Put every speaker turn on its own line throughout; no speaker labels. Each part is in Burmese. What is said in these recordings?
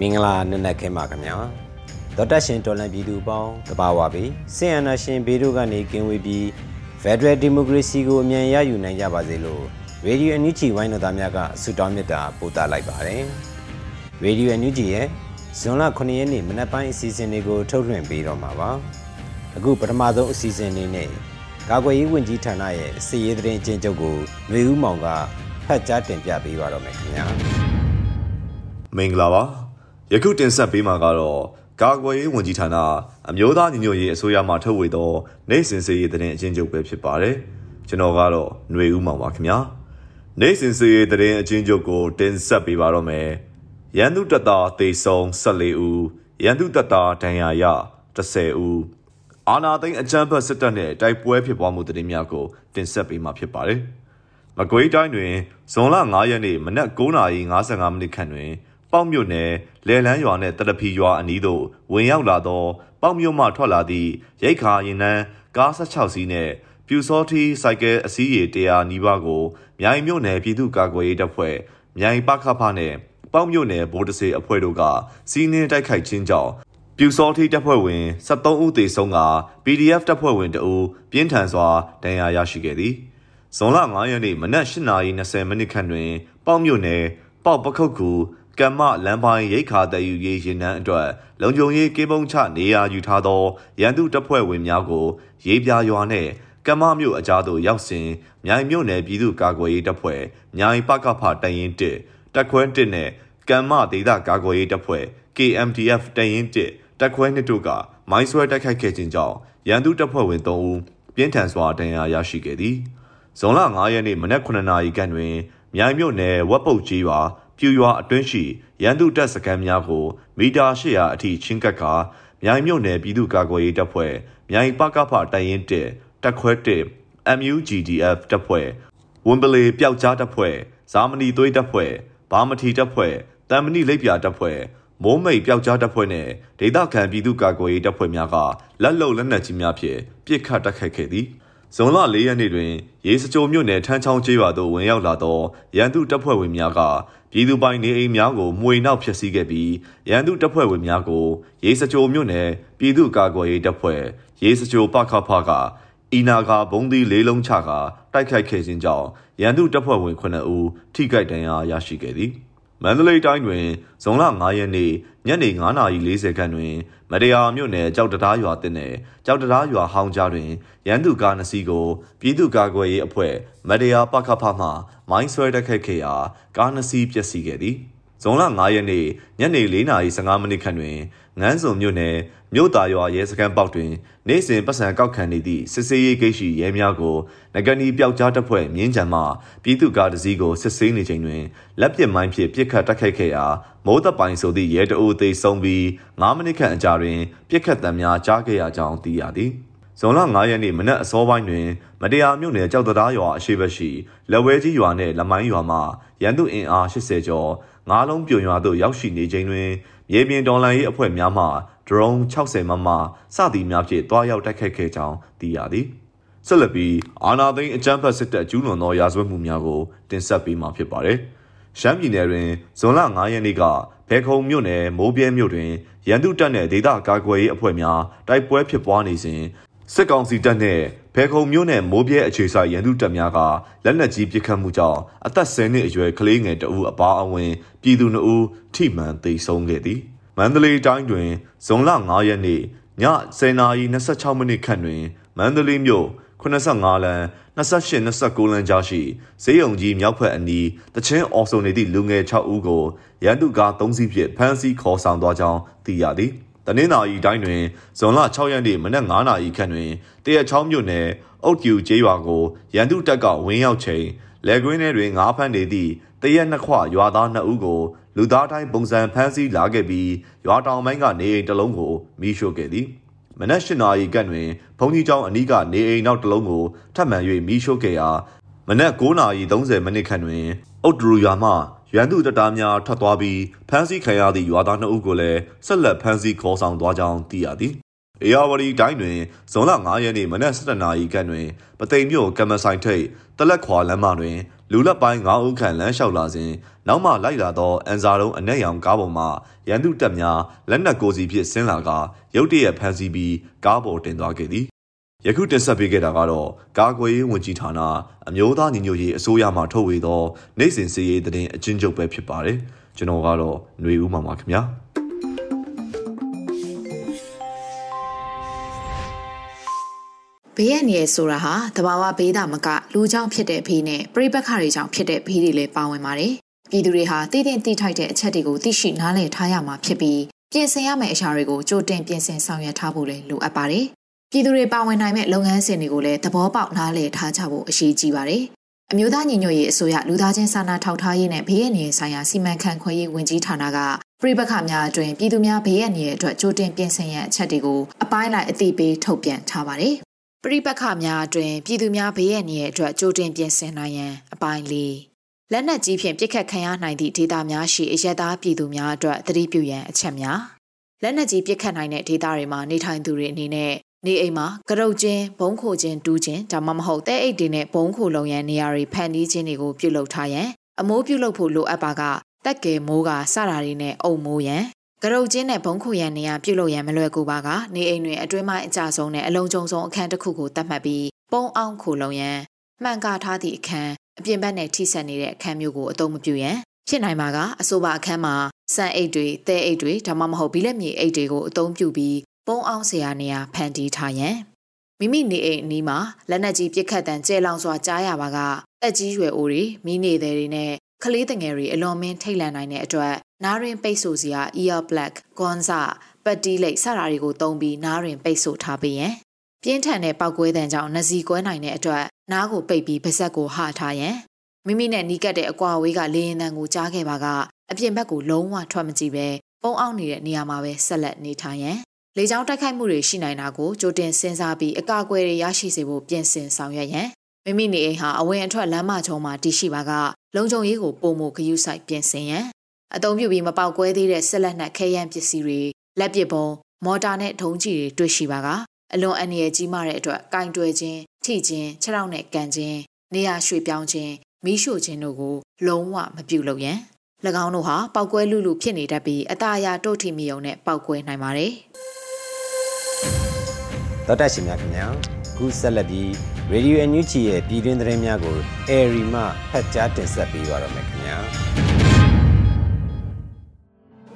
မင်္ဂလာနံနက်ခင်းပါခင်ဗျာဒေါက်တာရှင်တော်လန်ပြည်သူပေါင်းတဘာဝပြီဆင်အနာရှင်ဘေးတို့ကနေကင်းဝေးပြီး Federal Democracy ကိုအမြန်ရယူနိုင်ကြပါစေလို့ Radio NUG ဝိုင်းတော်သားများကဆုတောင်းမေတ္တာပို့သလိုက်ပါတယ် Radio NUG ရဲ့ဇွန်လ9ရက်နေ့မနက်ပိုင်းအစီအစဉ်လေးကိုထုတ်လွှင့်ပေးတော့မှာပါအခုပထမဆုံးအစီအစဉ်လေးနဲ့ကာကွယ်ရေးဝန်ကြီးဌာနရဲ့စီရေးသတင်းချင်းချုပ်ကိုຫນွေဦးမောင်ကဖတ်ကြားတင်ပြပေးပါတော့မယ်ခင်ဗျာ
မင်္ဂလာပါ ယခုတင်ဆက်ပေးမှာကတော့ကာကွယ်ရေးဝန်ကြီးဌာနအမျိုးသားညီညွတ်ရေးအစိုးရမှထုတ်ဝေသောနိုင်စင်စေးရေးသတင်းအချင်းချုပ်ပဲဖြစ်ပါတယ်ကျွန်တော်ကတော့ຫນွေဦးမောင်ပါခင်ဗျာနိုင်စင်စေးရေးသတင်းအချင်းချုပ်ကိုတင်ဆက်ပေးပါတော့မယ်ရန်သူတပ်သားတေဆုံ14ဦးရန်သူတပ်သားဒဏ်ရာရ10ဦးအာနာသိန်းအကြမ်းဖက်စစ်တပ်နဲ့တိုက်ပွဲဖြစ်ပွားမှုသတင်းများကိုတင်ဆက်ပေးမှာဖြစ်ပါတယ်မကွေးတိုင်းတွင်ဇွန်လ9ရက်နေ့မနက်9:55မိနစ်ခန့်တွင် ပေါက်မြို့နယ်လယ်လန်းရွာနှင့်တရဖီရွာအနီးသို့ဝင်ရောက်လာသောပေါက်မြို့မှထွက်လာသည့်ရိတ်ခါရင်နှန်းကား16စီးနှင့်ပြူစောထီစိုက်ကဲအစီးရေ100နီးပါးကိုမြိုင်မြို့နယ်ပြည်သူ့ကာကွယ်ရေးတပ်ဖွဲ့မြိုင်ပခဖနှင့်ပေါက်မြို့နယ်ဗိုလ်တစေအဖွဲ့တို့ကစီးနှင်းတိုက်ခိုက်ခြင်းကြောင့်ပြူစောထီတပ်ဖွဲ့ဝင်73ဦးသေဆုံးက PDF တပ်ဖွဲ့ဝင်2ဦးပြင်းထန်စွာဒဏ်ရာရရှိခဲ့သည်ဇွန်လ9ရက်နေ့မနက်8:20မိနစ်ခန့်တွင် ပေါက်မြို့နယ်ပေါက်ပခုတ်ကူ ကမ္မလမ်းပိုင်းရိတ်ခါတည်ယူရေးရင်နှန်းအတွက်လုံခြုံရေးကေးပုံးချနေရာယူထားသောရန်သူတပ်ဖွဲ့ဝင်များကို ရေးပြရွာနှင့်ကမ္မမြို့အကြားသို့ရောက်စဉ်မြိုင်မြို့နယ်ပြည်သူ့ကာကွယ်ရေးတပ်ဖွဲ့မြိုင်ပကဖတရင်1တက်ခွဲ1နဲ့ကမ္မဒေသကာကွယ်ရေးတပ်ဖွဲ့ KMDF တရင်1တက်ခွဲ2တို့ကမိုင်းဆွဲတိုက်ခိုက်ခဲ့ခြင်းကြောင့်ရန်သူတပ်ဖွဲ့ဝင်3ဦးပြင်းထန်စွာဒဏ်ရာရရှိခဲ့သည်ဇွန်လ9ရက်နေ့မနက်9:00နာရီခန့်တွင်မြိုင်မြို့နယ်ဝက်ပုတ်ကြီးရွာ ပြူရွာအတွင်းရှိရန်သူတပ်စခန်းများကိုမီတာ800အထိချင်းကပ်ကာမြိုင်မြို့နယ်ပြည်သူ့ကာကွယ်ရေးတပ်ဖွဲ့မြိုင်ပကဖတိုင်ရင်1တက်ခွဲ1 MUGDF တပ်ဖွဲ့ဝန်ပလေပျောက်ကြားတပ်ဖွဲ့ဇာမနီသွေးတပ်ဖွဲ့ဘာမထီတပ်ဖွဲ့တမ်မဏိလိပ်ပြတပ်ဖွဲ့မိုးမိတ်ပျောက်ကြားတပ်ဖွဲ့နဲ့ဒေသခံပြည်သူ့ကာကွယ်ရေးတပ်ဖွဲ့များကလက်လုံလက်နက်ကြီးများဖြင့်ပစ်ခတ်တိုက်ခိုက်ခဲ့သည်ဇွန်လ၄ရက်နေ့တွင်ရေစကြိုမြို့နယ်ထန်းချောင်းကျေးရွာသို့ဝင်ရောက်လာသောရန်သူတပ်ဖွဲ့ဝင်များက ပြည်သူပိုင်နေအိမ်များကိုမှွေနှောက်ဖျက်ဆီးခဲ့ပြီးရန်သူတပ်ဖွဲ့ဝင်များကို ရေစကြိုမြို့နယ်ပြည်သူ့ကာကွယ်ရေးတပ်ဖွဲ့ရေစကြိုပခဖကအီနာကဘုံသီးလေးလုံးချကတိုက်ခိုက်ခဲ့ခြင်းကြောင့်ရန်သူတပ်ဖွဲ့ဝင်9ဦးထိခိုက်ဒဏ်ရာရရှိခဲ့သည် မန္တလေးတိုင်းတွင်ဇွန်လ9ရက်နေ့ညနေ9:40ခန့်တွင်မတရားမြို့နယ်ကြောက်တရားရွာတင်နယ်ကြောက်တရားရွာဟောင်းကြားတွင်ရန်သူကားနှစ်စီးကိုပြည်သူ့ကာကွယ်ရေးအဖွဲ့မတရားပကဖမှမိုင်းဆွဲတိုက်ခိုက်ခဲ့ရာကားနှစ်စီးပျက်စီးခဲ့သည်ဇွန်လ9ရက်နေ့ညနေ4:15မိနစ်ခန့်တွင်ငန်းစုံမြို့နယ် မြို့သားရွာရဲစခန်းပေါက်တွင်နေ့စဉ်ပတ်စံကောက်ခံနေသည့်စစ်ဆေးရေးဂိတ်ရှိရဲများကိုငကနီပျောက်ကြားတပ်ဖွဲ့မြင်းကြံမှပြည်သူ့ကားတစ်စီးကိုစစ်ဆေးနေချိန်တွင်လက်ပစ်မိုင်းဖြင့်ပြစ်ခတ်တိုက်ခိုက်ခဲ့ရာမိုးသက်ပိုင်ဆိုသည့်ရဲတအုပ်သိဆုံးပြီး9မိနစ်ခန့်အကြာတွင်ပြစ်ခတ်တံများကြားခဲ့ရကြောင်းသိရသည်ဇွန်လ9ရက်နေ့မနက်အစောပိုင်းတွင်မတရားမြို့နယ်ကြောက်တရားရွာအရှိဘက်ရှိလက်ဝဲကြီးရွာနှင့်လမိုင်းရွာမှရန်သူအင်အား80ကျော်ငါးလုံးပြွန်ရွာသို့ရောက်ရှိနေချိန်တွင်မြေပြင်တော်လှန်ရေးအဖွဲ့များမှ ဒရုန်း60မမစသည်များဖြင့်တွားရောက်တိုက်ခိုက်ခဲ့ကြောင်းသိရသည်ဆက်လက်ပြီးအာနာသိန်းအကြမ်းဖက်စစ်တပ်ကျူးလွန်သောရာဇဝတ်မှုများကိုတင်ဆက်ပေးမှာဖြစ်ပါတယ်ရှမ်းပြည်နယ်တွင်ဇွန်လ9ရက်နေ့ကဘဲခုံမြို့နယ်မိုးပြဲမြို့တွင်ရန်သူတပ်နှင့်ဒေသကာကွယ်ရေးအဖွဲ့များတိုက်ပွဲဖြစ်ပွားနေစဉ်စစ်ကောင်စီတပ်နဲ့ဖဲခုံမြို့နယ်မိုးပြဲအခြေဆိုင်ရန်သူတပ်များကလက်နက်ကြီးပစ်ခတ်မှုကြောင့်အသက်10နှစ်အရွယ်ကလေးငယ်တဦးအပါအဝင် ပြည်သူ2ဦးထိမှန်သေဆုံးခဲ့သည် မန္တလေးတိုင်းတွင်ဇွန်လ9ရက်နေ့ည10:26မိနစ်ခန့်တွင်မန္တလေးမြို့85လမ်း28 29လမ်းကြားရှိဈေးရုံကြီးမြောက်ဖက်အနီးတချင်းအော်ဆုံနေသည့်လူငယ်6ဦးကိုရန်သူကား3စီးဖြင့်ဖမ်းဆီးခေါ်ဆောင်သွားကြောင်းသိရသည်။တနင်္သာရီတိုင်းတွင်ဇွန်လ6ရက်နေ့မနက်9:00နာရီခန့်တွင်တရချောင်းမြို့နယ်အုတ်ကျူကျေးရွာကိုရန်သူတပ်ကဝင်းရောက်ချိန်လေကွင်းထဲတွင်ငါးဖမ်းနေသည့်တရက်နှစ်ခွရွာသား2ဦးကို လူသားတိုင်းပုံစံဖမ်းဆီးလာခဲ့ပြီးရွာတောင်ပိုင်းကနေအိမ်တစ်လုံးကိုမိရှို့ခဲ့သည်မနက်၈နာရီကတွင်ဘုံကြီးကျောင်းအနီးကနေအိမ်နောက်တစ်လုံးကိုထပ်မံ၍မိရှို့ခဲ့ရာမနက်9:30မိနစ်ခန့်တွင်အုတ်ဒရူရွာမှရန်သူတပ်သားများထွက်သွားပြီးဖမ်းဆီးခံရသည့်ရွာသား2ဦးကိုလည်းဆက်လက်ဖမ်းဆီးခေါ်ဆောင်သွားကြောင်းသိရသည်။အေယာဝတီတိုင်းတွင်ဇွန်လ9ရက်နေ့မနက်7:00နာရီခန့်တွင်ပသိမ်မြို့ကမ္မဆိုင်ထိပ်တလက်ခွာလမ်းမတွင် လူလက်ပိုင်း9ဦးခန့်လမ်းလျှောက်လာစဉ်နောက်မှလိုက်လာသောအန်ဇာတုံးအနက်ရောင်ကားပေါ်မှရန်သူတပ်များလက်နက်ကိုစီဖြင့်ဆင်းလာကရုတ်တရက်ဖမ်းဆီးပြီးကားပေါ်တင်သွားခဲ့သည်ယခုတင်ဆက်ပေးခဲ့တာကတော့ကာကွယ်ရေးဝန်ကြီးဌာနအမျိုးသားညီညွတ်ရေးအစိုးရမှထုတ်ဝေသောနိုင်စဉ်စီရေးသတင်းအချင်းချုပ်ပဲဖြစ်ပါတယ်ကျွန်တော်ကတော့ຫນွေဦးမှာပါခင်ဗျာ
ဘေးရန်ရယ်ဆိုတာဟာတဘာဝဘေးတာမကလူကြောင့်ဖြစ်တဲ့ဘေးနဲ့ပြိပက္ခတွေကြောင့်ဖြစ်တဲ့ဘေးတွေလည်းပါဝင်ပါတယ်ပြည်သူတွေဟာတည်တည်တိထိုက်တဲ့အချက်တွေကိုသိရှိနားလည်ထားရမှာဖြစ်ပြီးပြင်ဆင်ရမယ့်အရာတွေကိုကြိုတင်ပြင်ဆင်ဆောင်ရွက်ထားဖို့လည်းလိုအပ်ပါတယ်ပြည်သူတွေပါဝင်နိုင်မဲ့လုပ်ငန်းစဉ်တွေကိုလည်းသဘောပေါက်နားလည်ထားကြဖို့အရေးကြီးပါတယ်။အမျိုးသားညီညွတ်ရေးအစိုးရလူသားချင်းစာနာထောက်ထားရေးနဲ့ဘေးရန်နေဆိုင်ရာစီမံခန့်ခွဲရေးဝန်ကြီးဌာနကပြည်ပခများအတွင်ပြည်သူများဘေးရန်နေအတွက်ကြိုတင်ပြင်ဆင်ရန်အချက်တွေကိုအပိုင်းလိုက်အသိပေးထုတ်ပြန်ထားပါတယ်။ ပြည်ပခများအတွင်ပြည်သူများဘေးရန်နေအတွက်ကြိုတင်ပြင်ဆင်နိုင်ရန်အပိုင်းလေးလက်နက်ကြီးဖြင့်ပြစ်ခတ်ခံရနိုင်သည့်ဒေသများရှိအရက်သားပြည်သူများအတွက်သတိပြုရန်အချက်များလက်နက်ကြီးပြစ်ခတ်နိုင်တဲ့ဒေသတွေမှာနေထိုင်သူတွေအနေနဲ့နေအိမ်မှာကရုတ်ချင်းဘုံခိုချင်းတူးချင်းဒါမှမဟုတ်တဲ့အိတ်တွေနဲ့ဘုံခိုလုံရန်နေရာတွေဖန်တီးခြင်းတွေကိုပြုလုပ်ထားရန်အမိုးပြုလုပ်ဖို့လိုအပ်ပါကတက်ကယ်မိုးကစတာတွေနဲ့အုံမိုးရန် ကရုတ်ချင်းနဲ့ဘုံခိုရန်နေရာပြုလုပ်ရန်မလွယ်ကူပါကနေအိမ်တွေအတွင်းပိုင်းအကြဆုံးနဲ့အလုံးကျုံဆုံးအခန်းတစ်ခုကိုတတ်မှတ်ပြီးပုံအောင်ခိုလုံရန်မှန်ကားထားသည့်အခန်းအပြင်ဘက်နဲ့ထိစပ်နေတဲ့အခန်းမျိုးကိုအသုံးမပြုရန်ဖြစ်နိုင်ပါကအဆိုပါအခန်းမှာစံအိတ်တွေတဲအိတ်တွေဒါမှမဟုတ်ဘီလက်မြေအိတ်တွေကိုအသုံးပြုပြီးပုံအောင်စရာနေရာဖန်တီးထားရန်မိမိနေအိမ်အနီးမှာလက်နက်ကြီးပစ်ခတ်တံကျဲလောင်စွာကြားရပါကအကြီးရွယ်အိုတွေမိနေတဲ့တွေနဲ့ ကလေးတငယ်တွေအလွန်မင်းထိတ်လန့်နိုင်တဲ့အတွက်နားရင်ပိတ်ဆို့စရာ ear black ဂွန်စာပတ်တီးလိတ်စတာတွေကိုသုံးပြီးနားရင်ပိတ်ဆို့ထားပေးရန်ပြင်းထန်တဲ့ပောက်ကွဲတံကြောင့်နှစီကွဲနိုင်တဲ့အတွက်နားကိုပိတ်ပြီးပါဇက်ကိုဟထားရန်မိမိနဲ့နီးကပ်တဲ့အကွာအဝေးကလေရင်တံကိုကြားခဲ့ပါကအပြင်ဘက်ကိုလုံးဝထွက်မကြည့်ပဲပုံအောင်နေတဲ့နေရာမှာပဲဆက်လက်နေထိုင်ရန်လေကြောင်းတိုက်ခိုက်မှုတွေရှိနိုင်တာကိုကြိုတင်စဉ်းစားပြီးအကာအကွယ်တွေရရှိစေဖို့ပြင်ဆင်ဆောင်ရွက်ရန်မိမိနေအိမ်ဟာအဝင်အထွက်လမ်းမချုံမှာတည်ရှိပါက လုံခြုံရေးကိုပုံမှုဂရုစိုက်ပြင်ဆင်ရန်အသုံးပြုပြီးမပေါက်ကွဲသေးတဲ့ဆက်လက်နက်ခဲယမ်းပစ္စည်းတွေလက်ပစ်ပုံမော်တာနဲ့ထုံးကြီးတွေတွေ့ရှိပါကအလွန်အန္တရာယ်ကြီးမားတဲ့အတွက်ကင်တွယ်ခြင်းထိခြင်းခြေထောက်နဲ့ကန်ခြင်းနေရာရွှေ့ပြောင်းခြင်းမိရှို့ခြင်းတို့ကိုလုံးဝမပြုလုပ်ရန်၎င်းတို့ဟာပောက်ကွဲလူလူဖြစ်နေတတ်ပြီးအตาအရာတို့ထိမိုံနဲ့ပောက်ကွဲနိုင်ပါတယ်။
တော်တက်ရှင်များခင်ဗျာ ခုဆက်လက်ပြီး Radio NUG ရဲ့ပြည်တွင်းသတင်းများကို Airy မှဖတ်ကြားတင်ဆက်ပေးပါရမယ်ခင်ဗျာ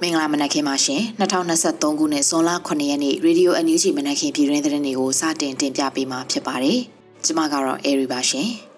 မင်္ဂလာမနက်ခင်းပါရှင်2023ခုနှစ်ဇွန်လ9ရက်နေ့ Radio NUG မနက်ခင်းပြည်တွင်းသတင်းတွေကိုစတင်တင်ပြပေးမှာဖြစ်ပါတယ်ကျွန်မကတော့ Airy ပါရှင်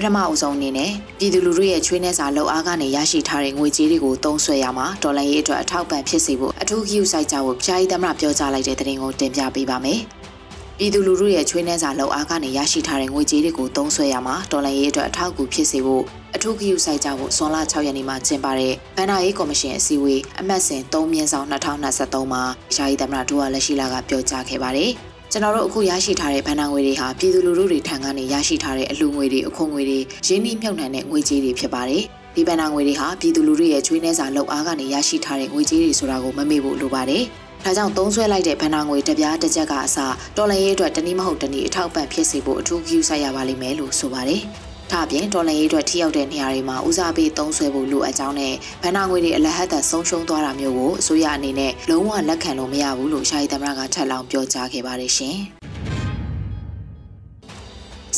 ပထမအဆုံးအနေနဲ့ပြည်သူလူထုရဲ့ချွေးနှဲစာလောက်အားကနေရရှိထားတဲ့ငွေကြေးတွေကိုသုံးစွဲရမှာဒေါ်လာရေးအတွက်အထောက်ပံ့ဖြစ်စေဖို့အထူးဂရုစိုက်ကြဖို့ဖြာကြီးသမရပြောကြားလိုက်တဲ့သတင်းကိုတင်ပြပေးပါမယ်။ပြည်သူလူထုရဲ့ချွေးနှဲစာလောက်အားကနေရရှိထားတဲ့ငွေကြေးတွေကိုသုံးစွဲရမှာဒေါ်လာရေးအတွက်အထောက်အကူဖြစ်စေဖို့အထူးဂရုစိုက်ကြဖို့ဇွန်လ6ရက်နေ့မှာကျင်းပတဲ့ဗန်နာရေးကော်မရှင်အစည်းအဝေးအမှတ်စဉ်3မြင်းဆောင်2023မှာဖြာကြီးသမရဒူဝါလက်ရှိလာကပြောကြားခဲ့ပါတယ်။ ကျွန်တော်တို့အခုရရှိထားတဲ့ဘဏ္ဍာငွေတွေဟာပြည်သူလူထုတွေထံကနေရရှိထားတဲ့အလှူငွေတွေအခွန်ငွေတွေရင်းနှီးမြှုပ်နှံတဲ့ငွေကြေးတွေဖြစ်ပါတယ်။ဒီဘဏ္ဍာငွေတွေဟာပြည်သူလူထုရဲ့ချွေးနှဲစာလောက်အားကနေရရှိထားတဲ့ငွေကြေးတွေဆိုတာကိုမမေ့ဖို့လိုပါတယ်။ဒါကြောင့်သုံးဆွဲလိုက်တဲ့ဘဏ္ဍာငွေတပြားတစ်ချက်ကအစတော်လန်ရေးအတွက်တနည်းမဟုတ်တနည်းအထောက်ပံ့ဖြစ်စေဖို့အထူးဂရုစိုက်ရပါလိမ့်မယ်လို့ဆိုပါတယ်။ ဒါအပြင်တော်လှန်ရေးအတွက်ထိရောက်တဲ့နေရာတွေမှာဦးစားပေးသုံးစွဲဖို့လိုအပ်ကြောင်းနဲ့ဗန်နာငွေတွေအလဟတ်သက်ဆုံးရှုံးသွားတာမျိုးကိုအစိုးရအနေနဲ့လုံးဝလက်ခံလို့မရဘူးလို့ရှာယီသမရကထပ်လောင်းပြောကြားခဲ့ပါတယ်ရှင်။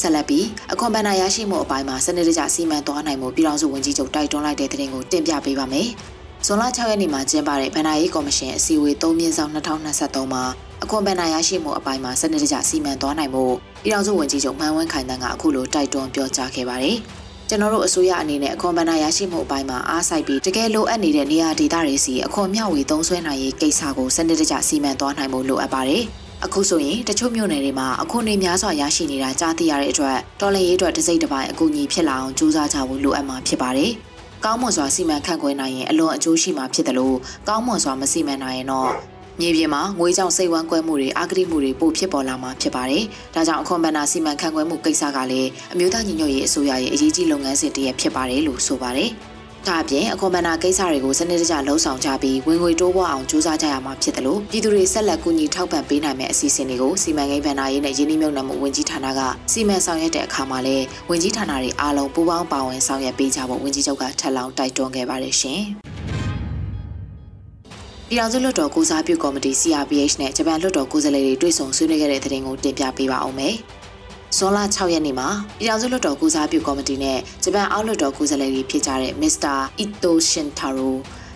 ဆက်လက်ပြီးအခွန်ဘဏ္ဍာရရှိမှုအပိုင်းမှာစနစ်တကျစီမံသွားနိုင်မှုပြည်ထောင်စုဝန်ကြီးချုပ်တိုက်တွန်းလိုက်တဲ့တဲ့တင်ကိုတင်ပြပေးပါမယ်။ဇွန်လ6ရက်နေ့မှာကျင်းပတဲ့ဗဏ္ဍာရေးကော်မရှင်အစည်းအဝေး3မြင်းဆောင်2023မှာအခွန်ဘဏ္ဍာရရှိမှုအပိုင်းမှာစနစ်တကျစီမံသွားနိုင်မှု ပြည်ထောင်စုဝန်ကြီးချုပ်မှန်ဝန်းခိုင်တန်းကအခုလိုတိုက်တွန်းပြောကြားခဲ့ပါတယ်။ကျွန်တော်တို့အစိုးရအနေနဲ့အခွန်ဘဏ္ဍာရရှိမှုအပိုင်းမှာအားစိုက်ပြီးတကယ်လိုအပ်နေတဲ့နေရာဒေသတွေစီအခွန်မျှဝေသုံးစွဲနိုင်ရေးကိစ္စကိုစနစ်တကျစီမံသွားနိုင်မှုလိုအပ်ပါတယ်။အခုဆိုရင်တချို့မြို့နယ်တွေမှာအခွန်တွေများစွာရရှိနေတာကြားသိရတဲ့အတွက်တော်လှန်ရေးအတွက်တစ်စိတ်တစ်ပိုင်းအကူအညီဖြစ်လာအောင်ကြိုးစားကြဖို့လိုအပ်မှာဖြစ်ပါတယ်။ကောင်းမွန်စွာစီမံခန့်ခွဲနိုင်ရင်အလွန်အကျိုးရှိမှာဖြစ်တယ်လို့ကောင်းမွန်စွာမစီမံနိုင်ရင်တော့ မြေပြင်မှာငွေကြောင့်စိတ်ဝမ်းကွဲမှုတွေအာဂတိမှုတွေပိုဖြစ်ပေါ်လာမှာဖြစ်ပါတယ်။ဒါကြောင့်အခွန်ဘဏ္ဍာစီမံခန့်ခွဲမှုကိစ္စကလည်းအမျိုးသားညီညွတ်ရေးအစိုးရရဲ့အရေးကြီးလုပ်ငန်းစဉ်တစ်ရပ်ဖြစ်ပါတယ်လို့ဆိုပါတယ်။ဒါအပြင်အခွန်ဘဏ္ဍာကိစ္စတွေကိုစနစ်တကျလှုံ့ဆော်ကြပြီးဝင်ငွေတိုးပွားအောင်ကြိုးစားကြရမှာဖြစ်တယ်လို့ပြည်သူတွေဆက်လက်ကူညီထောက်ပံ့ပေးနိုင်မယ့်အစီအစဉ်တွေကိုစီမံကိန်းဘဏ္ဍာရေးနဲ့ယင်းနှိမ့်နှံမှုဝန်ကြီးဌာနကစီမံဆောင်ရွက်တဲ့အခါမှာလည်းဝန်ကြီးဌာနတွေအားလုံးပူးပေါင်းပါဝင်ဆောင်ရွက်ပေးကြဖို့ဝန်ကြီးချုပ်ကထပ်လောင်းတိုက်တွန်းခဲ့ပါတယ်ရှင်။ ပြည်ထောင်စုလွှတ်တော်ကိုစားပြုကော်မတီ CRPH နဲ့ဂျပန်လွှတ်တော်ကိုယ်စားလှယ်တွေတွေ့ဆုံဆွေးနွေးခဲ့တဲ့တဲ့တင်ကိုတင်ပြပေးပါအောင်မယ်။ဇွန်လ6ရက်နေ့မှာပြည်ထောင်စုလွှတ်တော်ကိုစားပြုကော်မတီနဲ့ဂျပန်အောက်လွှတ်တော်ကိုယ်စားလှယ်တွေဖြစ်ကြတဲ့ Mr. Ito Shintaro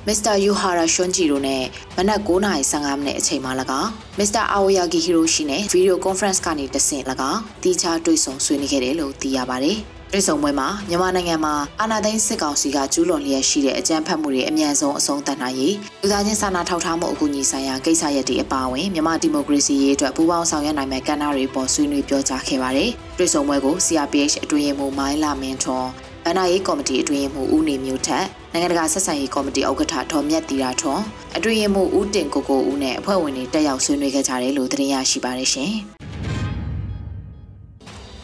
Mr. Yuhara Shunji တို့နဲ့မနက်9:15မိနစ်အချိန်မှာ၎င်း Mr. Aoyagi Hiroshi နဲ့ Video Conference ကနေတဆင့်၎င်းတီးခြားတွေ့ဆုံဆွေးနွေးခဲ့တယ်လို့သိရပါတယ်။ ပြည်စုံပွဲမှာမြန်မာနိုင်ငံမှာအာဏာသိမ်းစစ်ကောင်စီကကျူးလွန်လျက်ရှိတဲ့အကြမ်းဖက်မှုတွေအမြန်ဆုံးအဆုံးသတ်နိုင်ရေးလူသားချင်းစာနာထောက်ထားမှုအကူအညီဆိုင်ရာကိစ္စရပ်တွေအပါအဝင်မြန်မာဒီမိုကရေစီရေးအတွက်ပူးပေါင်းဆောင်ရွက်နိုင်မယ့်ကဏ္ဍတွေပေါ်ဆွေးနွေးပြောကြားခဲ့ပါတယ်။ပြည်စုံပွဲကို CRPH အတွင်းရေးမှူးမိုင်းလာမင်းထွန်းဗန္နာရေးကော်မတီအတွင်းရေးမှူးဦးနေမျိုးထက်နိုင်ငံတကာဆက်ဆံရေးကော်မတီဥက္ကဋ္ဌဒေါ်မြတ်တီရာထွန်းအတွင်းရေးမှူးဦးတင်ကိုကိုဦးနဲ့အဖွဲ့ဝင်တွေတက်ရောက်ဆွေးနွေးခဲ့ကြတယ်လို့သတင်းရရှိပါတယ်ရှင်။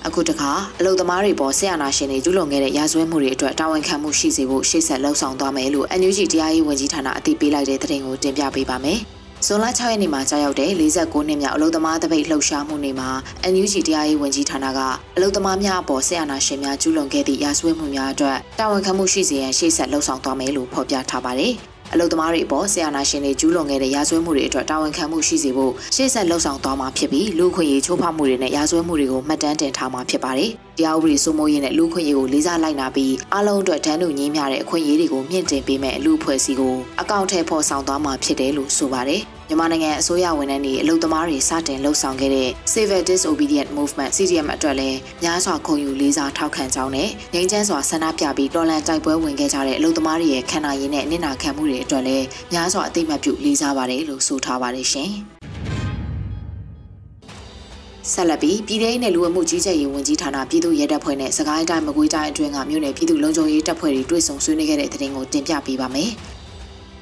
အခုတခါအလုံသမားတွေပေါ်ဆရာနာရှင်တွေကျူးလွန်ခဲ့တဲ့ရာဇဝဲမှုတွေအတွက်တာဝန်ခံမှုရှိစေဖို့ရှေ့ဆက်လှုံ့ဆော်သွားမယ်လို့ NUG တရားရေးဝန်ကြီးဌာနအသိပေးလိုက်တဲ့သတင်းကိုတင်ပြပေးပါမယ်။ဇွန်လ6ရက်နေ့မှာကြာရောက်တဲ့49နှစ်မြောက်အလုံသမားတပိတ်လှုပ်ရှားမှုနေ့မှာ NUG တရားရေးဝန်ကြီးဌာနကအလုံသမားများအပေါ်ဆရာနာရှင်များကျူးလွန်ခဲ့သည့်ရာဇဝဲမှုများအတွက်တာဝန်ခံမှုရှိစေရန်ရှေ့ဆက်လှုံ့ဆော်သွားမယ်လို့ဖော်ပြထားပါတယ်။ အလုသမားတွေအပေါ်ဆရာနာရှင်တွေကျူးလွန်ခဲ့တဲ့ရာဇဝဲမှုတွေအတွက်တာဝန်ခံမှုရှိစေဖို့ရှေ့ဆက်လှုံ့ဆော်သွားမှာဖြစ်ပြီးလူခွင့်ရေးချိုးဖောက်မှုတွေနဲ့ရာဇဝဲမှုတွေကိုမှတ်တမ်းတင်ထားမှာဖြစ်ပါတယ်။တရားဥပဒေစိုးမိုးရေးနဲ့လူခွင့်ရေးကိုလေးစားလိုက်နာပြီးအလုံးအတွက်တန်းတူညီမျှတဲ့အခွင့်အရေးတွေကိုမြင့်တင်ပေးမဲ့လူအဖွဲ့အစည်းကိုအကောင့်ထဲပေါ်ဆောင်သွားမှာဖြစ်တယ်လို့ဆိုပါတယ်။ မြန်မာနိုင်ငံအစိုးရဝန်ထမ်းတွေအလုပ်သမားတွေစတင်လှုပ်ဆောင်ခဲ့တဲ့ Civil Disobedient Movement CDM အတွက်လည်းများစွာခုံယူလေးစားထောက်ခံကြောင်းနဲ့ငြိမ်းချမ်းစွာဆန္ဒပြပြီးတော်လှန်တိုက်ပွဲဝင်ခဲ့ကြတဲ့အလုပ်သမားတွေရဲ့ခံနာရင်နဲ့နစ်နာခံမှုတွေအတွက်လည်းများစွာအသိမှတ်ပြုလေးစားပါတယ်လို့ဆိုထားပါတယ်ရှင်။ဆက်လက်ပြီးပြည်ထောင်နဲ့လူဝမှုကြီးကြပ်ရေးဝန်ကြီးဌာနပြည်သူ့ရဲတပ်ဖွဲ့နဲ့စကိုင်းတိုင်းမကွေးတိုင်းအတွင်းကမြို့နယ်ပြည်သူ့လုံခြုံရေးတပ်ဖွဲ့တွေတွေ့ဆုံဆွေးနွေးခဲ့တဲ့တဲ့တင်ကိုတင်ပြပေးပါမယ်။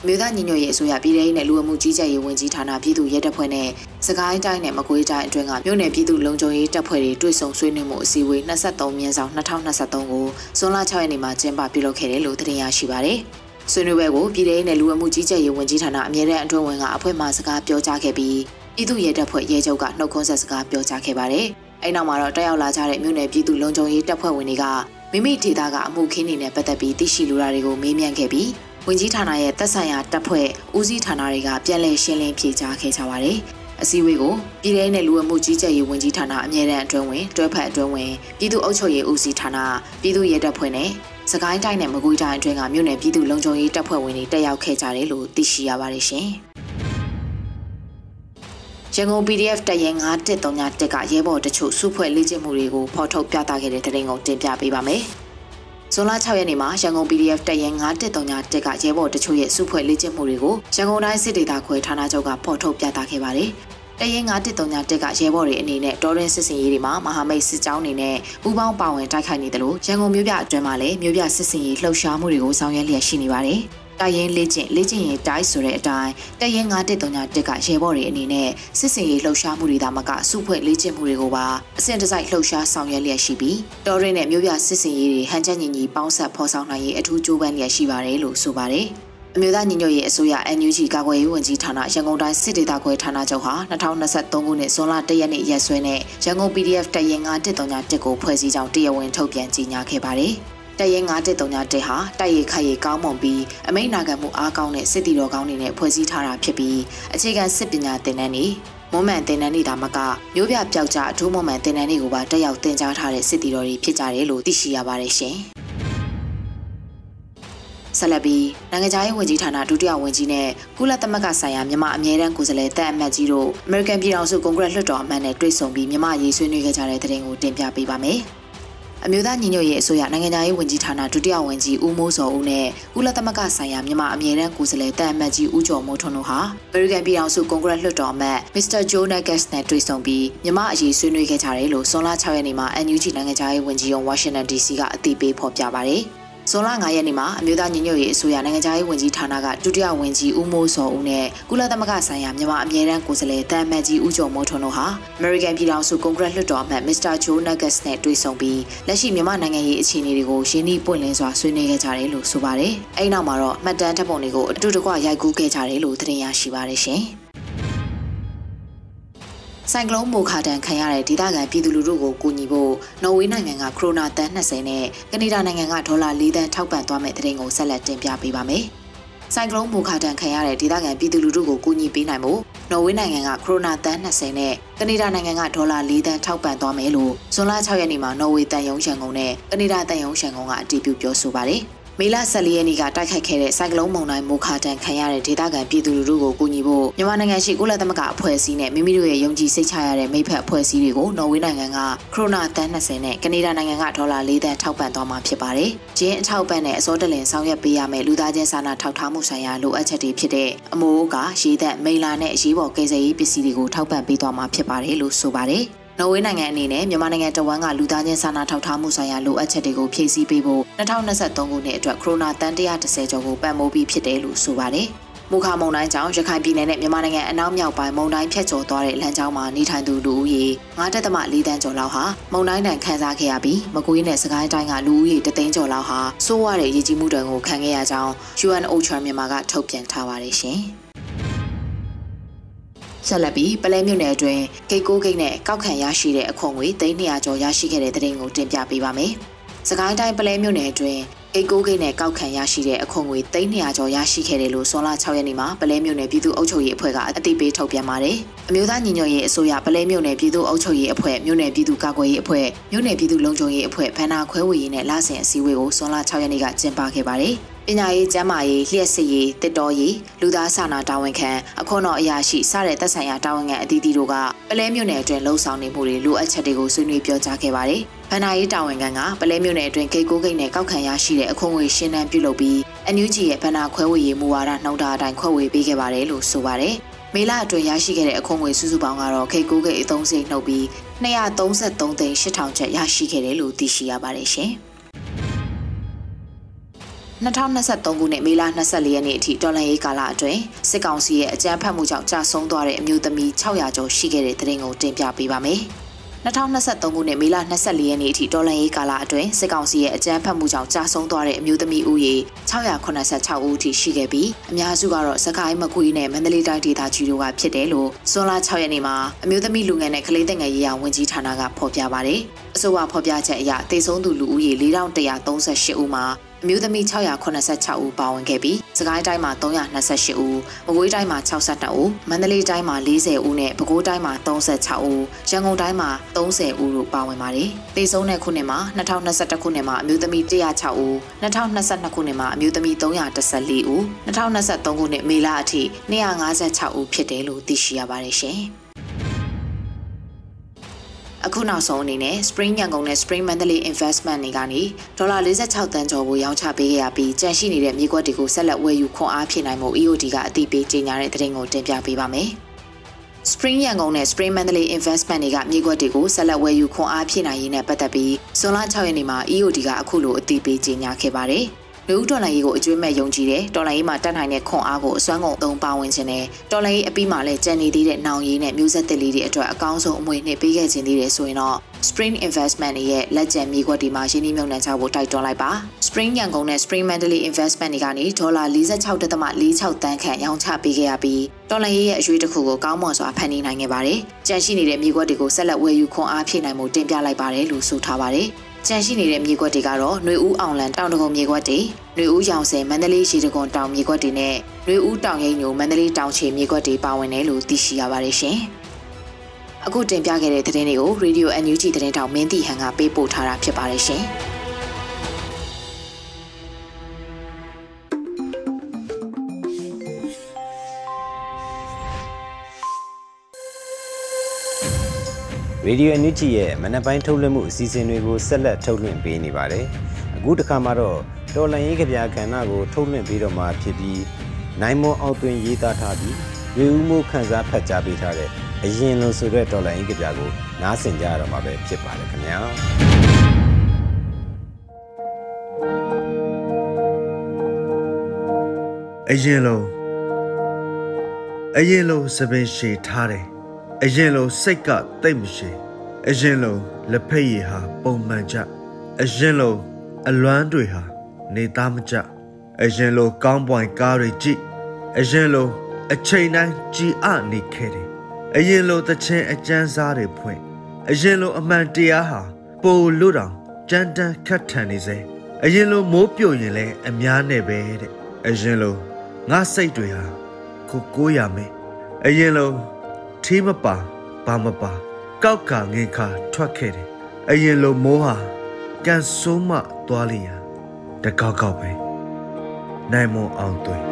မြို့သားညီညွတ်ရေးအစိုးရပြည်ထောင်နဲ့လူဝမှုကြီးကြပ်ရေးဝန်ကြီးဌာနပြည်သူ့ရဲတပ်ဖွဲ့နဲ့စကိုင်းတိုင်းနဲ့မကွေးတိုင်းအတွင်းကမြို့နယ်ပြည်သူ့လုံခြုံရေးတပ်ဖွဲ့တွေတွေ့ဆုံဆွေးနွေးမှုအစည်းအဝေး23မြင်းဆောင်2023ကိုဇွန်လ6ရက်နေ့မှာကျင်းပပြုလုပ်ခဲ့တယ်လို့သတင်းရရှိပါရယ်။ဆွေးနွေးပွဲကိုပြည်ထောင်နဲ့လူဝမှုကြီးကြပ်ရေးဝန်ကြီးဌာနအမြဲတမ်းအတွင်းဝင်ကအဖွဲ့မှစကားပြောကြားခဲ့ပြီးပြည်သူ့ရဲတပ်ဖွဲ့ရဲချုပ်ကနှုတ်ခွန်းဆက်စကားပြောကြားခဲ့ပါတယ်။အဲနောက်မှာတော့တက်ရောက်လာကြတဲ့မြို့နယ်ပြည်သူ့လုံခြုံရေးတပ်ဖွဲ့ဝင်တွေကမိမိဒေသကအမှုခင်းတွေနဲ့ပတ်သက်ပြီးသိရှိလိုတာတွေကိုမေးမြန်းခဲ့ပြီး ဝန်ကြီးဌာနရဲ့သက်ဆိုင်ရာတပ်ဖွဲ့ဦးစီးဌာနတွေကပြန်လည်ရှင်းလင်းဖြေကြားခဲ့ကြပါတယ်။အစည်းအဝေးကိုပြည်ထောင်နဲ့လူဝမှုကြီးကြပ်ရေးဝန်ကြီးဌာနအမြဲတမ်းအတွင်းဝင်တွဲဖက်အတွင်းဝင်ပြည်သူ့အုပ်ချုပ်ရေးဦးစီးဌာနပြည်သူ့ရဲတပ်ဖွဲ့နဲ့စကိုင်းတိုင်းနဲ့မကွေးတိုင်းအတွင်းကမြို့နယ်ပြည်သူ့လုံခြုံရေးတပ်ဖွဲ့ဝင်တွေတက်ရောက်ခဲ့ကြတယ်လို့သိရှိရပါတယ်ရှင်။ရန်ကုန် PDF တရင်933တက်ကရဲဘော်တချို့စုဖွဲ့လေ့ကျင့်မှုတွေကိုဖော်ထုတ်ပြသခဲ့တဲ့တဲ့ရင်ကိုတင်ပြပေးပါမယ်။ ဇွန်လ6ရက်နေ့မှာရန်ကုန် PDF တပ်ရင်933တက်ကရဲဘော်တချို့ရဲ့စုဖွဲ့လေ့ကျင့်မှုတွေကိုရန်ကုန်တိုင်းစစ်ဒေသခွဲဌာနချုပ်ကဖော်ထုတ်ပြသခဲ့ပါတယ်။တရင်933တက်ကရဲဘော်တွေအနေနဲ့တော်ရင်စစ်စင်ရေးတွေမှာမဟာမိတ်စစ်ကြောင်းတွေနဲ့ပူးပေါင်းပါဝင်တိုက်ခိုက်နေတယ်လို့ရန်ကုန်မြို့ပြအတွင်းမှာလည်းမြို့ပြစစ်စင်ရေးလှုပ်ရှားမှုတွေကိုဆောင်ရွက်လျက်ရှိနေပါတယ်။ တိုင်ရင်လေ့ကျင့်လေ့ကျင့်ရင်တိုင်းဆိုတဲ့အတိုင်းတရင်933တက်ကရဲဘော်တွေအနေနဲ့စစ်စင်ရေးလှုပ်ရှားမှုတွေဒါမှကစုဖွဲ့လေ့ကျင့်မှုတွေကိုပါအဆင့်တစိုက်လှုပ်ရှားဆောင်ရွက်လျက်ရှိပြီးတော်ရင်းနဲ့မြို့ပြစစ်စင်ရေးတွေဟန်ချက်ညီညီပေါင်းဆက်ဖော်ဆောင်နိုင်ရေးအထူးကြိုးပမ်းလျက်ရှိပါတယ်လို့ဆိုပါတယ်အမျိုးသားညီညွတ်ရေးအစိုးရ NUG ကာကွယ်ရေးဝန်ကြီးဌာနရန်ကုန်တိုင်းစစ်ဒေသခွဲဌာနချုပ်ဟာ2023ခုနှစ်ဇွန်လ1ရက်နေ့ရက်စွဲနဲ့ရန်ကုန် PDF တရင်931ကိုဖွဲ့စည်းကြောင်းတရားဝင်ထုတ်ပြန်ကြေညာခဲ့ပါတယ်။ တရင်931ဟာတိုက်ရိုက်ခိုက်ရိုက်ကောင်းမွန်ပြီးအမိန့်နာခံမှုအားကောင်းတဲ့စစ်တီတော်ကောင်းတွေနဲ့ဖွဲ့စည်းထားတာဖြစ်ပြီးအခြေခံစစ်ပညာသင်တန်းတွေမွန်မှန်တင်နန်းနေတာမကမျိုးပြပျောက်ကြအထူးမွန်မှန်တင်နန်းတွေကိုပါတက်ရောက်တင်ကြားထားတဲ့စစ်တီတော်တွေဖြစ်ကြတယ်လို့သိရှိရပါတယ်ရှင်။ဆက်လက်ပြီးနိုင်ငံခြားရေးဝန်ကြီးဌာနဒုတိယဝန်ကြီးနဲ့ကုလသမဂ္ဂဆိုင်ရာမြန်မာအမြဲတမ်းကိုယ်စားလှယ်တပ်အမတ်ကြီးတို့အမေရိကန်ပြည်ထောင်စုကွန်ဂရက်လွှတ်တော်အမတ်နဲ့တွေ့ဆုံပြီးမြန်မာရေးဆွေးနွေးခဲ့ကြတဲ့တဲ့တင်ကိုတင်ပြပေးပါမယ်။ အမျိုးသားညီညွတ်ရေးအစိုးရနိုင်ငံသားရေးဝန်ကြီးဌာနဒုတိယဝန်ကြီးဦးမိုးစောဦးနဲ့ကုလသမဂ္ဂဆိုင်ရာမြန်မာအမြဲတမ်းကိုယ်စားလှယ်တန်အမတ်ကြီးဦးကျော်မိုးထွန်းတို့ဟာအမေရိကန်ပြည်ထောင်စုကွန်ဂရက်လွှတ်တော်အမတ်မစ္စတာဂျိုးနက်ဂက်စ်နဲ့တွေ့ဆုံပြီးမြန်မာအရေးဆွေးနွေးခဲ့ကြတယ်လို့ဆွန်လာ6ရက်နေ့မှာ NUG နိုင်ငံသားရေးဝန်ကြီးရုံးဝါရှင်တန် DC ကအသိပေးဖော်ပြပါတယ်။ ဇွန်လ9ရက်နေ့မှာအမျိုးသားညီညွတ်ရေးအစိုးရနိုင်ငံခြားရေးဝန်ကြီးဌာနကဒုတိယဝန်ကြီးဦးမိုးစောဦးနဲ့ကုလသမဂ္ဂဆိုင်ရာမြန်မာအမြဲတမ်းကိုယ်စားလှယ်တန်မတ်ကြီးဦးကျော်မိုးထွန်းတို့ဟာ American ပြည်ထောင်စုကွန်ဂရက်လွှတ်တော်အမတ် Mr. Joe Nuggets နဲ့တွေ့ဆုံပြီးလက်ရှိမြန်မာနိုင်ငံရေးအခြေအနေတွေကိုရင်းနှီးပွင့်လင်းစွာဆွေးနွေးခဲ့ကြတယ်လို့ဆိုပါတယ်။အဲဒီနောက်မှာတော့မှတ်တမ်းတပ်ပုံတွေကိုအတူတကွရိုက်ကူးခဲ့ကြတယ်လို့သတင်းရရှိပါတယ်ရှင်။ ဆိုင်ကလုန်းမိုခါတန်ခံရတဲ့ဒေသခံပြည်သူလူထုကိုကူညီဖို့နော်ဝေးနိုင်ငံကခရိုနာတန်20နဲ့ကနေဒါနိုင်ငံကဒေါ်လာ4သန်းထောက်ပံ့သွားမယ့်တဲ့တင်ကိုဆက်လက်တင်ပြပေးပါမယ်။ဆိုင်ကလုန်းမိုခါတန်ခံရတဲ့ဒေသခံပြည်သူလူထုကိုကူညီပေးနိုင်ဖို့နော်ဝေးနိုင်ငံကခရိုနာတန်20နဲ့ကနေဒါနိုင်ငံကဒေါ်လာ4သန်းထောက်ပံ့သွားမယ်လို့ဇွန်လ6ရက်နေ့မှာနော်ဝေးတန်ယုံရှန်ကုန်နဲ့ကနေဒါတန်ယုံရှန်ကုန်ကအတည်ပြုပြောဆိုပါတယ်။ မေလ14ရက်နေ့ကတိုက်ခိုက်ခဲ့တဲ့စိုက်ကလုန်းမုန်တိုင်းမိုခါတန်ခံရတဲ့ဒေသခံပြည်သူလူထုကိုကူညီဖို့မြန်မာနိုင်ငံရှိကုလသမဂ္ဂအဖွဲ့အစည်းနဲ့မိမိတို့ရဲ့ယုံကြည်စိတ်ချရတဲ့မိဖက်အဖွဲ့အစည်းတွေကိုနော်ဝေးနိုင်ငံကခရိုနာတန်20နဲ့ကနေဒါနိုင်ငံကဒေါ်လာ4သန်းထောက်ပံ့သွားမှာဖြစ်ပါတယ်။ဂျင်းအထောက်ပံ့နဲ့အစောတလင်ဆောင်ရွက်ပေးရမယ့်လူသားချင်းစာနာထောက်ထားမှုဆိုင်ရာလိုအပ်ချက်တွေဖြစ်တဲ့အမိုးကရေသက်မိလာနဲ့အရေးပေါ်ကယ်ဆယ်ရေးပစ္စည်းတွေကိုထောက်ပံ့ပေးသွားမှာဖြစ်ပါတယ်လို့ဆိုပါတယ်။ နော်ဝေးနိုင်ငံအနေနဲ့မြန်မာနိုင်ငံတဝန်းကလူသားချင်းစာနာထောက်ထားမှုဆိုင်ရာလိုအပ်ချက်တွေကိုဖြည့်ဆည်းပေးဖို့2023ခုနှစ်အတွက်ခရိုနာတန်130ကျော်ကိုပံ့ပိုးပြီးဖြစ်တယ်လို့ဆိုပါတယ်။မူခမုံတိုင်းကြောင့်ရခိုင်ပြည်နယ်နဲ့မြန်မာနိုင်ငံအနောက်မြောက်ပိုင်းမုံတိုင်းဖြတ်ကျော်သွားတဲ့လမ်းကြောင်းမှာနေထိုင်သူလူဦးရေ9.4တန်းကျော်လောက်ဟာမုံတိုင်းတန်ခန်းစားခဲ့ရပြီးမကွေးနဲ့စကိုင်းတိုင်းကလူဦးရေတသိန်းကျော်လောက်ဟာစိုးရတဲ့ရည်ကြီးမှုတွေကိုခံခဲ့ရကြောင်း UNOCHA မြန်မာကထုတ်ပြန်ထားပါတယ်ရှင်။ ဆက်လက်ပြီးပလဲမြို့နယ်အတွင်းဂိတ်ကိုဂိတ်နဲ့ကောက်ခံရရှိတဲ့အခွန်ငွေ300ကျော်ရရှိခဲ့တဲ့တဲ့တင်ကိုတင်ပြပေးပါမယ်။စကိုင်းတိုင်းပလဲမြို့နယ်အတွင်းဂိတ်ကိုဂိတ်နဲ့ကောက်ခံရရှိတဲ့အခွန်ငွေ300ကျော်ရရှိခဲ့တယ်လို့ဆွန်လာ6ရက်နေ့မှာပလဲမြို့နယ်ပြည်သူ့အုပ်ချုပ်ရေးအဖွဲ့ကအသိပေးထုတ်ပြန်ပါတယ်။အမျိုးသားညီညွတ်ရေးအစိုးရပလဲမြို့နယ်ပြည်သူ့အုပ်ချုပ်ရေးအဖွဲ့မြို့နယ်ပြည်သူ့ကာကွယ်ရေးအဖွဲ့မြို့နယ်ပြည်သူ့လုံခြုံရေးအဖွဲ့ဗန္နာခွဲဝေရေးနဲ့လဆင်အစည်းအဝေးကိုဆွန်လာ6ရက်နေ့ကကျင်းပခဲ့ပါတယ်။ ပညာရေးကျန်းမာရေးလျှက်စစ်ရေးတစ်တော်ရေးလူသားစာနာတာဝန်ခံအခွန်တော်အရာရှိစတဲ့သက်ဆိုင်ရာတာဝန်ခံအသီးသီးတို့ကပလဲမြို့နယ်အတွင်းလှုပ်ဆောင်နေမှုတွေလိုအပ်ချက်တွေကိုဆွေးနွေးပြောကြားခဲ့ပါတယ်။ဗန္နာရေးတာဝန်ခံကပလဲမြို့နယ်အတွင်းဂိတ်ကိုဂိတ်နဲ့ကောက်ခံရရှိတဲ့အခွန်ငွေရှင်းတန်းပြုလုပ်ပြီးအန်ယူဂျီရဲ့ဗန္နာခွဲဝေရေးမူဝါဒနှုတ်တာအတိုင်းခွဲဝေပေးခဲ့ပါတယ်လို့ဆိုပါတယ်။မေလအတွင်းရရှိခဲ့တဲ့အခွန်ငွေစုစုပေါင်းကတော့ခိတ်ကိုဂိတ်အသုံးစရိတ်နှုတ်ပြီး233သိန်း8000ကျပ်ရရှိခဲ့တယ်လို့သိရှိရပါတယ်ရှင်။ 2023ခုနှစ်မေလ24ရက်နေ့အထိတော်လှန်ရေးကာလအတွင်းစစ်ကောင်စီရဲ့အကြမ်းဖက်မှုကြောင့်ကြာဆုံးသွားတဲ့အမျိုးသမီး600ကျော်ရှိခဲ့တဲ့တဲ့ရင်ကိုတင်ပြပေးပါမယ်။2023ခုနှစ်မေလ24ရက်နေ့အထိဒေါ်လာရေးကာလအတွင်းစစ်ကောင်စီရဲ့အကြမ်းဖက်မှုကြောင့်ကြာဆုံးသွားတဲ့အမျိုးသမီးဦးရေ686ဦးအထိရှိခဲ့ပြီးအများစုကတော့စကိုင်းမကွေးနဲ့မန္တလေးတိုင်းဒေသကြီးတို့ကဖြစ်တယ်လို့စွန်လာ6ရက်နေ့မှာအမျိုးသမီးလူငယ်နဲ့ကလေးသက်ငယ်ရေးရာဝန်ကြီးဌာနကဖော်ပြပါတယ်။အဆိုပါဖော်ပြချက်အရတေဆုံးသူလူဦးရေ4138ဦးမှာ အမျိုးသမီး686ဦးပါဝင်ခဲ့ပြီးစကိုင်းတိုင်းမှာ328ဦးမကွေးတိုင်းမှာ62ဦးမန္တလေးတိုင်းမှာ40ဦးနဲ့ပဲခူးတိုင်းမှာ36ဦးရန်ကုန်တိုင်းမှာ30ဦးတို့ပါဝင်ပါတယ်။တေဆုံးတဲ့ခုနှစ်မှာ2021ခုနှစ်မှာအမျိုးသမီး106ဦး2022ခုနှစ်မှာအမျိုးသမီး314ဦး2023ခုနှစ်မေလအထိ256ဦးဖြစ်တယ်လို့သိရှိရပါတယ်ရှင်။ အခုနောက်ဆုံးအနေနဲ့ Spring ရန်ကုန်နဲ့ Spring Monthly Investment တွေကနေဒေါ်လာ46တန်းကျော်ကိုရောင်းချပေးခဲ့ရပြီးကြန့်ရှိနေတဲ့မြေကွက်တွေကိုဆက်လက်ဝယ်ယူခွန်အားဖြစ်နိုင်မှု EOD ကအသိပေးကြေညာတဲ့သတင်းကိုတင်ပြပေးပါမယ်။ Spring ရန်ကုန်နဲ့ Spring Monthly Investment တွေကမြေကွက်တွေကိုဆက်လက်ဝယ်ယူခွန်အားဖြစ်နိုင်ရေးနဲ့ပတ်သက်ပြီးဇွန်လ6ရက်နေ့မှာ EOD ကအခုလိုအသိပေးကြေညာခဲ့ပါတယ်။ လူဦးတော်လိုင်းရေးကိုအကျွေးမဲ့ယုံကြည်တယ်တော်လိုင်းရေးမှာတတ်နိုင်တဲ့ခွန်အားကိုအစွမ်းကုန်အုံပါဝင်ခြင်းနဲ့တော်လိုင်းရေးအပြီးမှာလည်းကြံနေသေးတဲ့နောင်ရည်နဲ့မျိုးဆက်သစ်လေးတွေအတွက်အကောင်းဆုံးအမွေနှစ်ပေးခဲ့ခြင်းသေးတယ်ဆိုရင်တော့ Spring Investment ရဲ့လက်ကျန်မြေခွက်ဒီမှာရင်းနှီးမြှုပ်နှံကြဖို့တိုက်တွန်းလိုက်ပါ Spring ရန်ကုန်နဲ့ Spring Mandalay Investment တွေကနေဒေါ်လာ46.46တန်းခန့်ရောင်းချပေးခဲ့ရပြီးတော်လိုင်းရေးရဲ့အရွေးတစ်ခုကိုကောင်းမွန်စွာဖန်တီးနိုင်ခဲ့ပါတယ်ကြန့်ရှိနေတဲ့မြေခွက်တွေကိုဆက်လက်ဝယ်ယူခွန်အားဖြည့်နိုင်မှုတင်ပြလိုက်ပါတယ်လို့ဆိုထားပါတယ် ကြန့်ရှိနေတဲ့မြေခွက်တွေကတော့ຫນွေဦးအောင်လန်တောင်တကုံမြေခွက်တွေຫນွေဦးရောင်စင်မန္တလေးရှိတကုံတောင်မြေခွက်တွေနဲ့ຫນွေဦးတောင်ရိပ်ညိုမန္တလေးတောင်ချေမြေခွက်တွေပါဝင်တယ်လို့သိရှိရပါတယ်ရှင်အခုတင်ပြခဲ့တဲ့သတင်းတွေကို Radio NUG သတင်းတောင်မင်းတီဟန်ကပေးပို့ထားတာဖြစ်ပါတယ်ရှင်
ရေဒီယိုအန်ယူဂျီရဲ့မနက်ပိုင်းထုတ်လွှင့်မှုအစီအစဉ်တွေကိုဆက်လက်ထုတ်လွှင့်ပေးနေပါတယ်။အခုတစ်ခါမှာတော့တော်လန်ရေးကြပြကဏ္ဍကိုထုတ်လွှင့်ပေးတော့မှာဖြစ်ပြီးနိုင်မွန်အောင်သွင်းရေးသားထားပြီးရေဦးမှုခန်းစားဖတ်ကြားပေးထားတဲ့အရင်လိုဆိုတဲ့တော်လန်ရေးကြပြကိုနားဆင်ကြရတော့မှာပဲဖြစ်ပါတယ်ခင်ဗျာ
အရင်လုံးအရင်လုံးစပင်ရှည်ထားတယ် အရင်လုံးစိတ်ကတိတ်မရှိအရင်လုံးလက်ဖက်ရည်ဟာပုံမှန်ကြအရင်လုံးအလွမ်းတွေဟာနေသားမကြအရင်လုံးကောင်းပွိုင်ကားတွေကြည့်အရင်လုံးအချိန်တိုင်းကြည်အနေခဲ့တယ်အရင်လုံးတချင်းအကျန်းစားတွေဖွင့်အရင်လုံးအမှန်တရားဟာပိုလို့တောင်ကြမ်းတမ်းခတ်ထန်နေစေအရင်လုံးမိုးပြုံရင်လဲအများနဲ့ပဲတဲ့အရင်လုံးငါစိတ်တွေဟာကိုကိုရမယ်အရင်လုံး ထီးမပါဘာမပါကောက်ကငင်ခါထွက်ခဲ့တယ်အရင်လိုမိုးဟာကန်ဆိုးမသွားလျာတကောက်ကောက်ပဲနိုင်မွန်အောင်တွေ့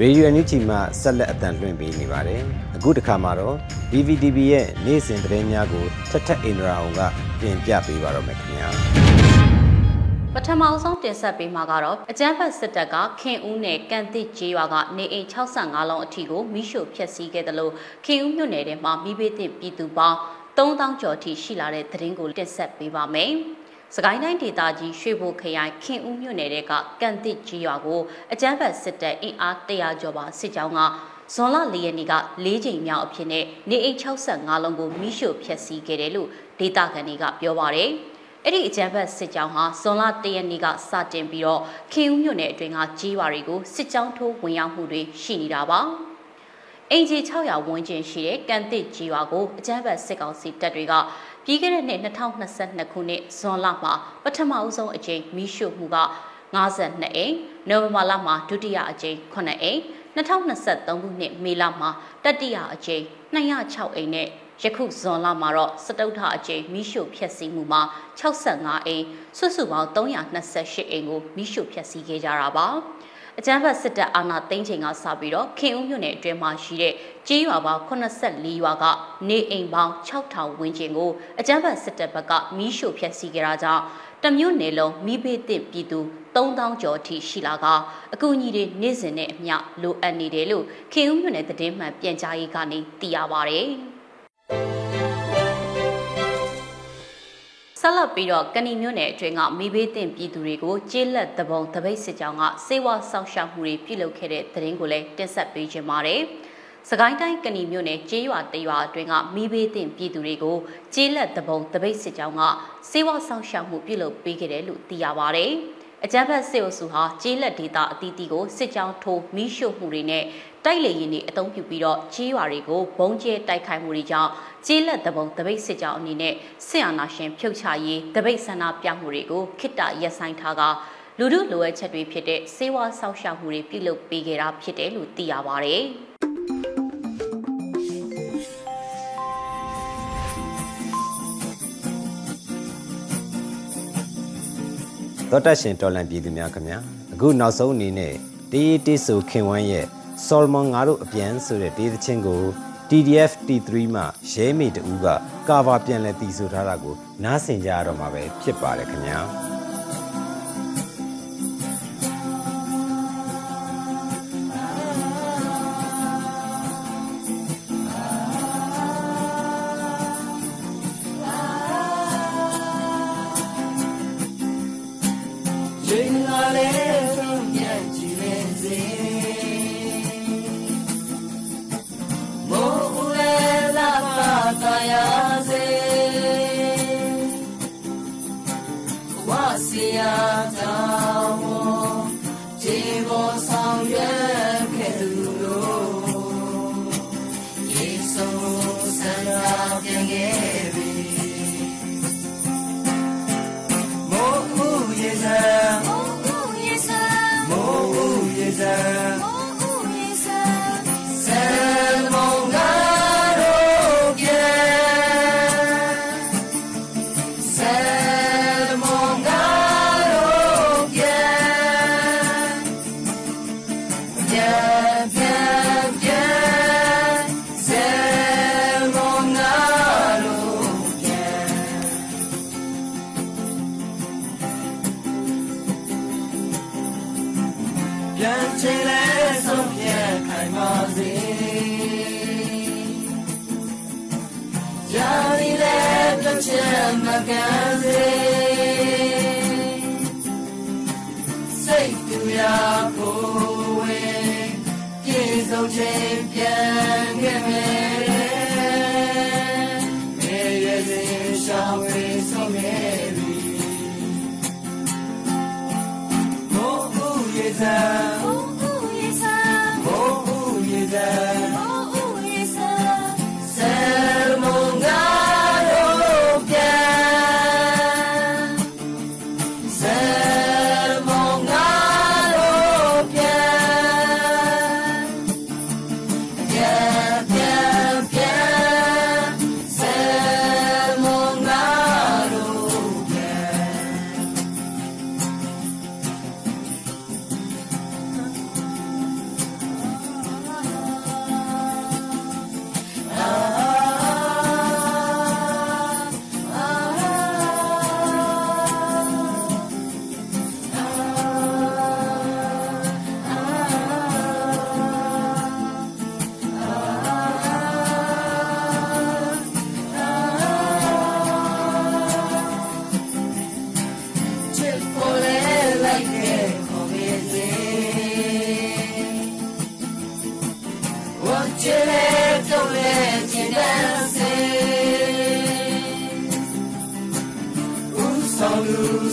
ရေဒီယိုအန်ယူဂျီမှဆက်လက်အသံလွှင့်ပေးနေပါတယ်။အခုတစ်ခါမှာတော့ DVDB ရဲ့နေ့စဉ်သတင်းများကိုထက်ထက်အင်ဒရာအောင်ကပြင်ပြပေးပါတော့မယ်ခင်ဗျာ။
ပထမဆုံးတင်ဆက်ပေးမှာကတော့အကြမ်းဖက်စစ်တပ်ကခင်ဦးနယ်ကန့်သစ်ကျေးရွာကနေအိမ်65လုံးအထိကိုမိရှို့ဖျက်ဆီးခဲ့တယ်လို့ခင်ဦးမြို့နယ်ထဲမှာမိဘတင်ပြည်သူပေါင်း3000ကျော်ထိရှိလာတဲ့သတင်းကိုတင်ဆက်ပေးပါမယ်။ စကိုင်းတိုင်းဒေသကြီးရွှေဘိုခရိုင်ခင်ဦးမြို့နယ်ကကန့်သစ်ကြီးရွာကိုအကြမ်းဖက်စစ်တပ်အင်အား100ကျော်ပါစစ်ကြောင်းကဇွန်လ၄ရက်နေ့က၄ချိန်မြောက်အဖြစ်နဲ့နေအိမ်65လုံးကိုမိရှို့ဖျက်ဆီးခဲ့တယ်လို့ဒေသခံတွေကပြောပါတယ်။အဲ့ဒီအကြမ်းဖက်စစ်ကြောင်းဟာဇွန်လ၁ရက်နေ့ကစတင်ပြီးတော့ခင်ဦးမြို့နယ်အတွင်းကကြီးရွာတွေကိုစစ်ကြောင်းထိုးဝင်ရောက်မှုတွေရှိနေတာပါ။အင်ဂျီ600ဝန်းကျင်ရှိတဲ့ကန်တစ်ကြီးရွာကိုအကြမ်းဖက်စစ်ကောင်စီတပ်တွေက ပြီးခဲ့တဲ့နှစ်2022ခုနှစ်ဇွန်လမှာပထမအဆုံးအကြိမ်မီးရှို့မှုက52အိမ်နိုဝင်ဘာလမှာဒုတိယအကြိမ်9အိမ်2023ခုနှစ်မေလမှာတတိယအကြိမ်206အိမ်နဲ့ယခုဇွန်လမှာတော့စတုထအကြိမ်မီးရှို့ဖျက်ဆီးမှုမှာ65အိမ်စုစုပေါင်း328အိမ်ကိုမီးရှို့ဖျက်ဆီးခဲ့ကြတာပါ။ အကြမ်းဖက်စစ်တပ်အာဏာသိမ်းချိန်ကစပြီးတော့ခင်ဦးမြို့နယ်အတွင်းမှာရှိတဲ့ကြေးရွာပေါင်း84ရွာကနေအိမ်ပေါင်း6000ဝန်းကျင်ကိုအကြမ်းဖက်စစ်တပ်ဘက်ကမီးရှို့ဖျက်ဆီးကြတာကြောင့်တမျိုးနယ်လုံးမိဘေးသင့်ပြည်သူ3000ကျော်ထိရှိလာကအကူအညီတွေနေ့စဉ်နဲ့အမျှလိုအပ်နေတယ်လို့ခင်ဦးမြို့နယ်သတင်းမှန်ပြန်ကြားရေးကနေသိရပါဗျ။ ဆက်လက်ပြီးတော့ကဏီမြို့နယ်အတွင်းကမိဘေးတင်ပြည်သူတွေကိုကျေးလက်တဘုံတပိတ်စစ်ကြောင်းကစေဝါစောင့်ရှောက်မှုတွေပြုလုပ်ခဲ့တဲ့သတင်းကိုလည်းတင်ဆက်ပေးခြင်းပါတယ်။စကိုင်းတိုင်းကဏီမြို့နယ်ကျေးရွာတရွာအတွင်းကမိဘေးတင်ပြည်သူတွေကိုကျေးလက်တဘုံတပိတ်စစ်ကြောင်းကစေဝါစောင့်ရှောက်မှုပြုလုပ်ပေးခဲ့တယ်လို့သိရပါတယ်။ အကြမ်းဖက်စစ်အုပ်စုဟာကျေးလက်ဒေသအသီးသီးကိုစစ်ကြောင်းထိုးမိရှို့မှုတွေနဲ့တိုက်လေရင်တွေအုံပြုပြီးတော့ကျေးရွာတွေကိုဘုံကျဲတိုက်ခိုက်မှုတွေကြောင့်ကျေးလက်တဘုံတပိတ်စစ်ကြောင်းအနေနဲ့စစ်အာဏာရှင်ဖြုတ်ချရေးတပိတ်ဆန္ဒပြမှုတွေကိုခိတ္တရပ်ဆိုင်ထားကလူမှုလိုအပ်ချက်တွေဖြစ်တဲ့စေဝါဆောက်ရှောက်မှုတွေပြုလုပ်ပေးခဲ့တာဖြစ်တယ်လို့သိရပါဗျ။
သောတရှင်တော်လန်ပြည်သူများခင်ဗျာအခုနောက်ဆုံးအနေနဲ့တေးတေးဆိုခင်ဝမ်းရဲ့ Solomon ငါတို့အပြန်ဆိုတဲ့တေးသချင်းကို TDF T3 မှရဲမေတူကကာဗာပြန်လဲတီးဆိုထားတာကိုနားဆင်ကြရတော့မှာပဲဖြစ်ပါတယ်ခင်ဗျာ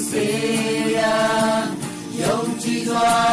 စေရာယုံကြည်စွာ